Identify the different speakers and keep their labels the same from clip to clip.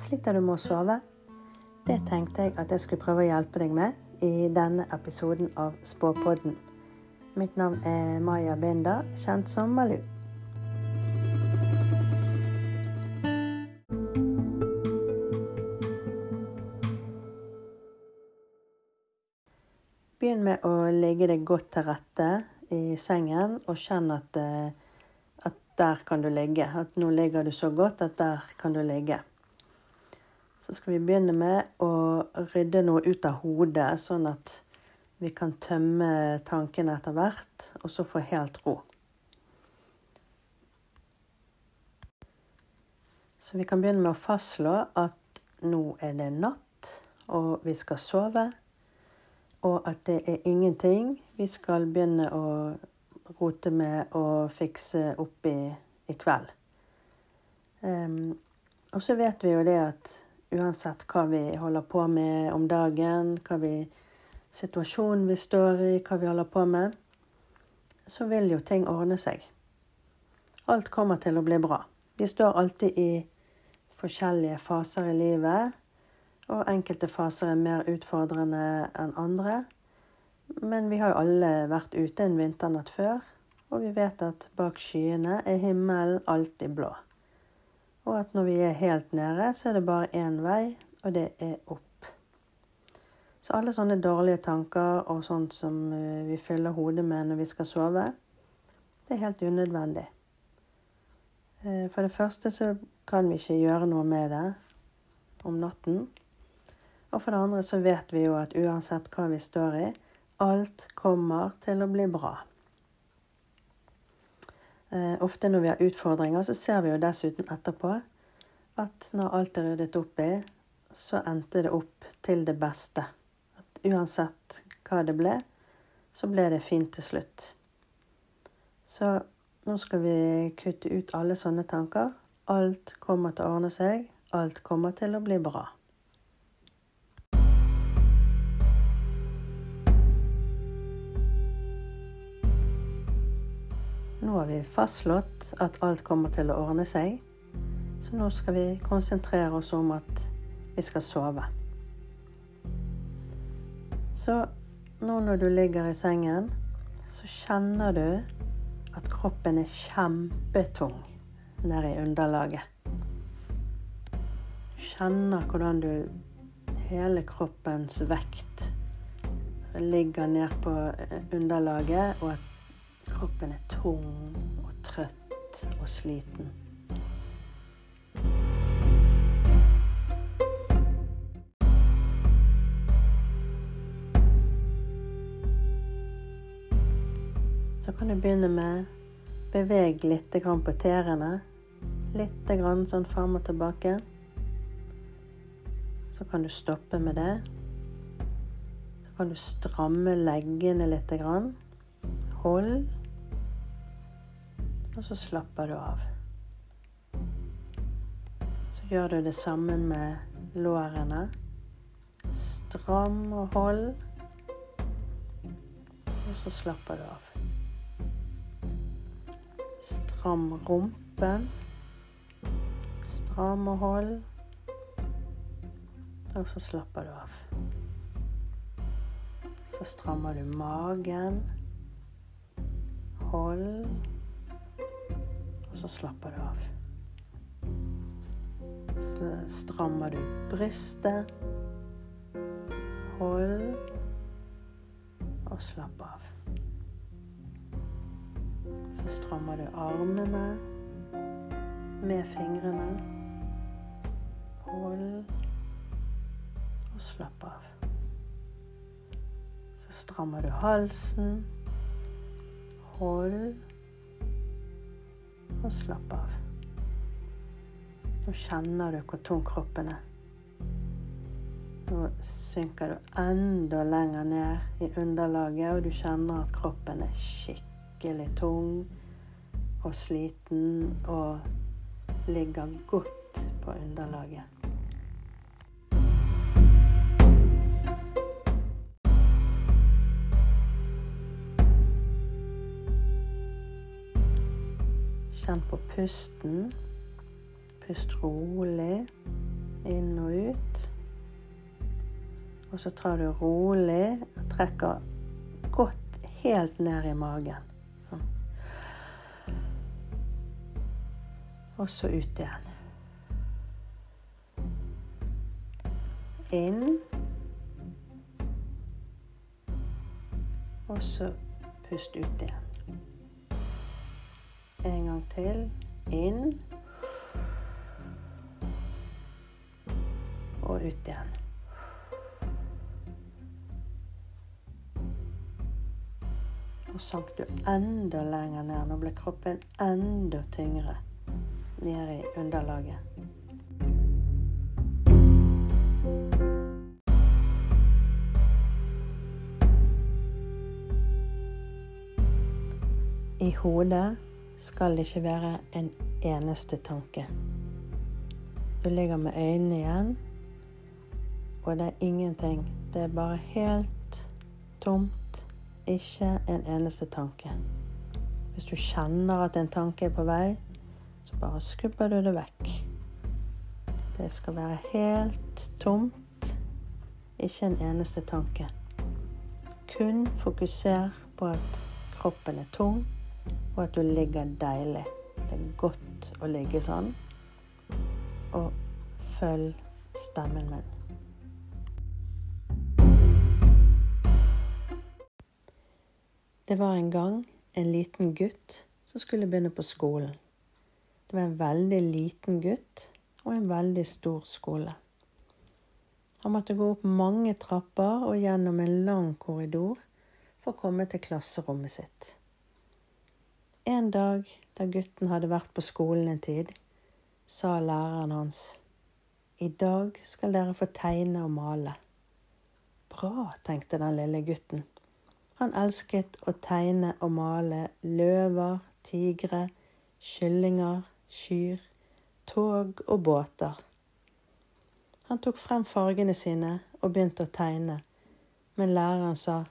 Speaker 1: Sliter du med å sove? Det tenkte jeg at jeg skulle prøve å hjelpe deg med i denne episoden av Spåpodden. Mitt navn er Maya Binder, kjent som Malu. Begynn med å legge deg godt til rette i sengen og kjenn at at der kan du ligge. At nå ligger du så godt at der kan du ligge. Så skal vi begynne med å rydde noe ut av hodet, sånn at vi kan tømme tankene etter hvert, og så få helt ro. Så vi kan begynne med å fastslå at nå er det natt, og vi skal sove. Og at det er ingenting vi skal begynne å rote med å fikse opp i, i kveld. Um, og så vet vi jo det at uansett hva vi holder på med om dagen, hva vi, situasjonen vi står i, hva vi holder på med, så vil jo ting ordne seg. Alt kommer til å bli bra. Vi står alltid i forskjellige faser i livet, og enkelte faser er mer utfordrende enn andre. Men vi har jo alle vært ute en vinternatt før, og vi vet at bak skyene er himmelen alltid blå. Og at når vi er helt nede, så er det bare én vei, og det er opp. Så alle sånne dårlige tanker og sånt som eh, vi fyller hodet med når vi skal sove, det er helt unødvendig. Eh, for det første så kan vi ikke gjøre noe med det om natten. Og for det andre så vet vi jo at uansett hva vi står i, alt kommer til å bli bra. Eh, ofte når vi har utfordringer, så ser vi jo dessuten etterpå at når alt er ryddet opp i, så endte det opp til det beste. At uansett hva det ble, så ble det fint til slutt. Så nå skal vi kutte ut alle sånne tanker. Alt kommer til å ordne seg. Alt kommer til å bli bra. Nå har vi fastslått at alt kommer til å ordne seg, så nå skal vi konsentrere oss om at vi skal sove. Så nå når du ligger i sengen, så kjenner du at kroppen er kjempetung nede i underlaget. Du kjenner hvordan du hele kroppens vekt ligger ned på underlaget, og at Kroppen er tung og trøtt og sliten. Så kan du begynne med beveg litt på tærne. Litt sånn fram og tilbake. Så kan du stoppe med det. Så kan du stramme leggene litt. Hold og så slapper du av. Så gjør du det sammen med lårene. Stram og hold. Og så slapper du av. Stram rumpen. Stram og hold. Og så slapper du av. Så strammer du magen. Hold så slapper du av. Så strammer du brystet. Hold og slapp av. Så strammer du armene med fingrene. Hold og slapp av. Så strammer du halsen. Hold og slapp av. Nå kjenner du hvor tung kroppen er. Nå synker du enda lenger ned i underlaget, og du kjenner at kroppen er skikkelig tung og sliten og ligger godt på underlaget. Kjenn på pusten. Pust rolig inn og ut. Og så tar du rolig og trekker godt helt ned i magen. Sånn. Og så ut igjen. Inn. Og så pust ut igjen. En gang til. Inn. Og ut igjen. Og sank du enda lenger ned. Nå ble kroppen enda tyngre nede i underlaget. I hodet skal det ikke være en eneste tanke. Du ligger med øynene igjen, og det er ingenting. Det er bare helt tomt. Ikke en eneste tanke. Hvis du kjenner at en tanke er på vei, så bare skubber du det vekk. Det skal være helt tomt. Ikke en eneste tanke. Kun fokuser på at kroppen er tung, og at du ligger deilig. Det er godt å ligge sånn. Og følg stemmen min. Det var en gang en liten gutt som skulle begynne på skolen. Det var en veldig liten gutt og en veldig stor skole. Han måtte gå opp mange trapper og gjennom en lang korridor for å komme til klasserommet sitt. En dag da gutten hadde vært på skolen en tid, sa læreren hans i dag skal dere få tegne og male. Bra, tenkte den lille gutten. Han elsket å tegne og male løver, tigre, kyllinger, kyr, tog og båter. Han tok frem fargene sine og begynte å tegne, men læreren sa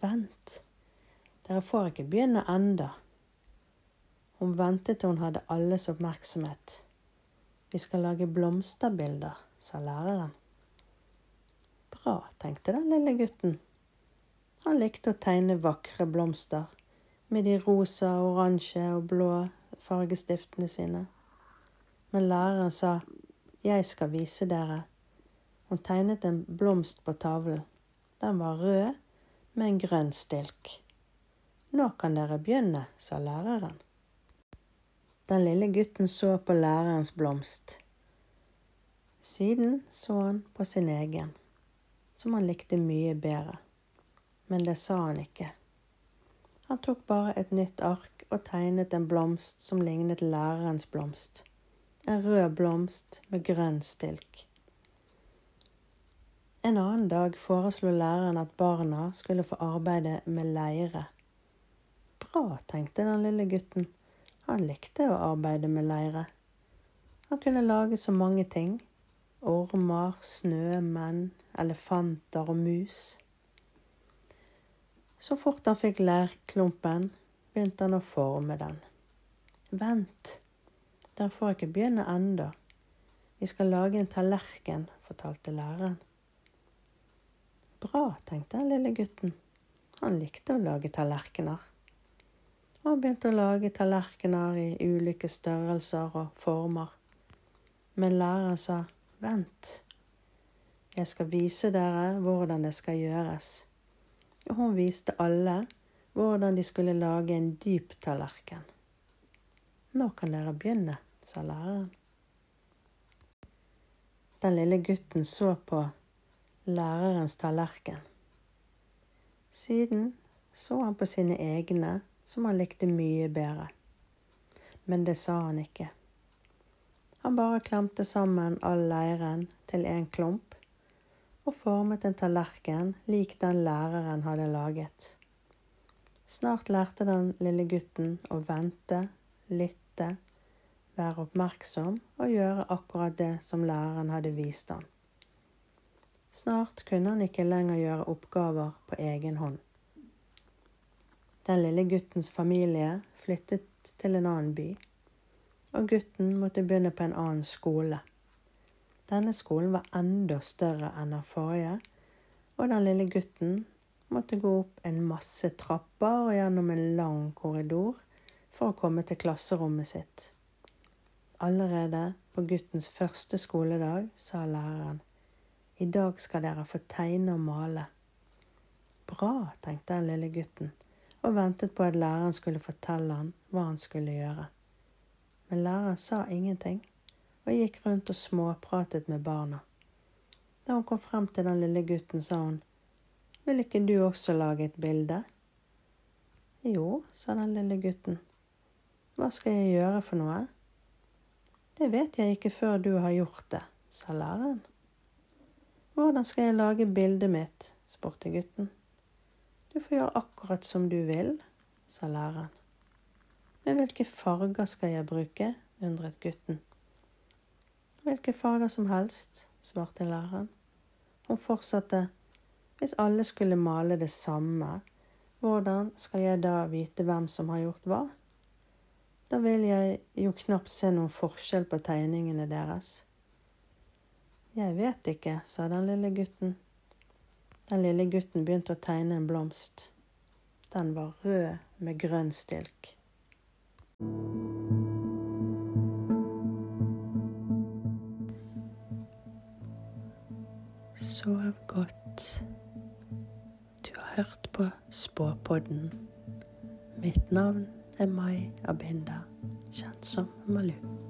Speaker 1: vent, dere får ikke begynne enda. Hun ventet til hun hadde alles oppmerksomhet. Vi skal lage blomsterbilder, sa læreren. Bra, tenkte den lille gutten. Han likte å tegne vakre blomster med de rosa, oransje og blå fargestiftene sine. Men læreren sa, Jeg skal vise dere. Hun tegnet en blomst på tavlen. Den var rød med en grønn stilk. Nå kan dere begynne, sa læreren. Den lille gutten så på lærerens blomst. Siden så han på sin egen, som han likte mye bedre men det sa han ikke. Han tok bare et nytt ark og tegnet en blomst som lignet lærerens blomst. En rød blomst med grønn stilk. En annen dag foreslo læreren at barna skulle få arbeide med leire. Bra, tenkte den lille gutten. Han likte å arbeide med leire. Han kunne lage så mange ting. Ormer, snømenn, elefanter og mus. Så fort han fikk lærklumpen, begynte han å forme den. Vent, den får ikke begynne enda. Vi skal lage en tallerken, fortalte læreren. Bra, tenkte den lille gutten. Han likte å lage tallerkener. Og begynte å lage tallerkener i ulike størrelser og former. Men læreren sa, vent, jeg skal vise dere hvordan det skal gjøres og hun viste alle hvordan de skulle lage en dyp tallerken. Nå kan dere begynne, sa læreren. Den lille gutten så på lærerens tallerken. Siden så han på sine egne, som han likte mye bedre. Men det sa han ikke. Han bare klemte sammen all leiren til en klump og formet en tallerken lik den læreren hadde laget. Snart lærte den lille gutten å vente, lytte, være oppmerksom og gjøre akkurat det som læreren hadde vist ham. Snart kunne han ikke lenger gjøre oppgaver på egen hånd. Den lille guttens familie flyttet til en annen by. og gutten måtte begynne på en annen skole. Denne skolen var enda større enn den forrige, og den lille gutten måtte gå opp en masse trapper og gjennom en lang korridor for å komme til klasserommet sitt. Allerede på guttens første skoledag sa læreren i dag skal dere få tegne og male. Bra, tenkte den lille gutten og ventet på at læreren skulle fortelle han hva han skulle gjøre. Men læreren sa ingenting og gikk rundt og småpratet med barna. Da hun kom frem til den lille gutten, sa hun, Vil ikke du også lage et bilde? Jo, sa den lille gutten. Hva skal jeg gjøre for noe? Det vet jeg ikke før du har gjort det, sa læreren. Hvordan skal jeg lage bildet mitt? spurte gutten. Du får gjøre akkurat som du vil, sa læreren. Men hvilke farger skal jeg bruke? undret gutten. Hvilke farger som helst, svarte læreren. Hun fortsatte. Hvis alle skulle male det samme, hvordan skal jeg da vite hvem som har gjort hva? Da vil jeg jo knapt se noen forskjell på tegningene deres. Jeg vet ikke, sa den lille gutten. Den lille gutten begynte å tegne en blomst. Den var rød med grønn stilk. Sov godt. Du har hørt på Spåpodden. Mitt navn er Mai Abinda, kjent som Malu.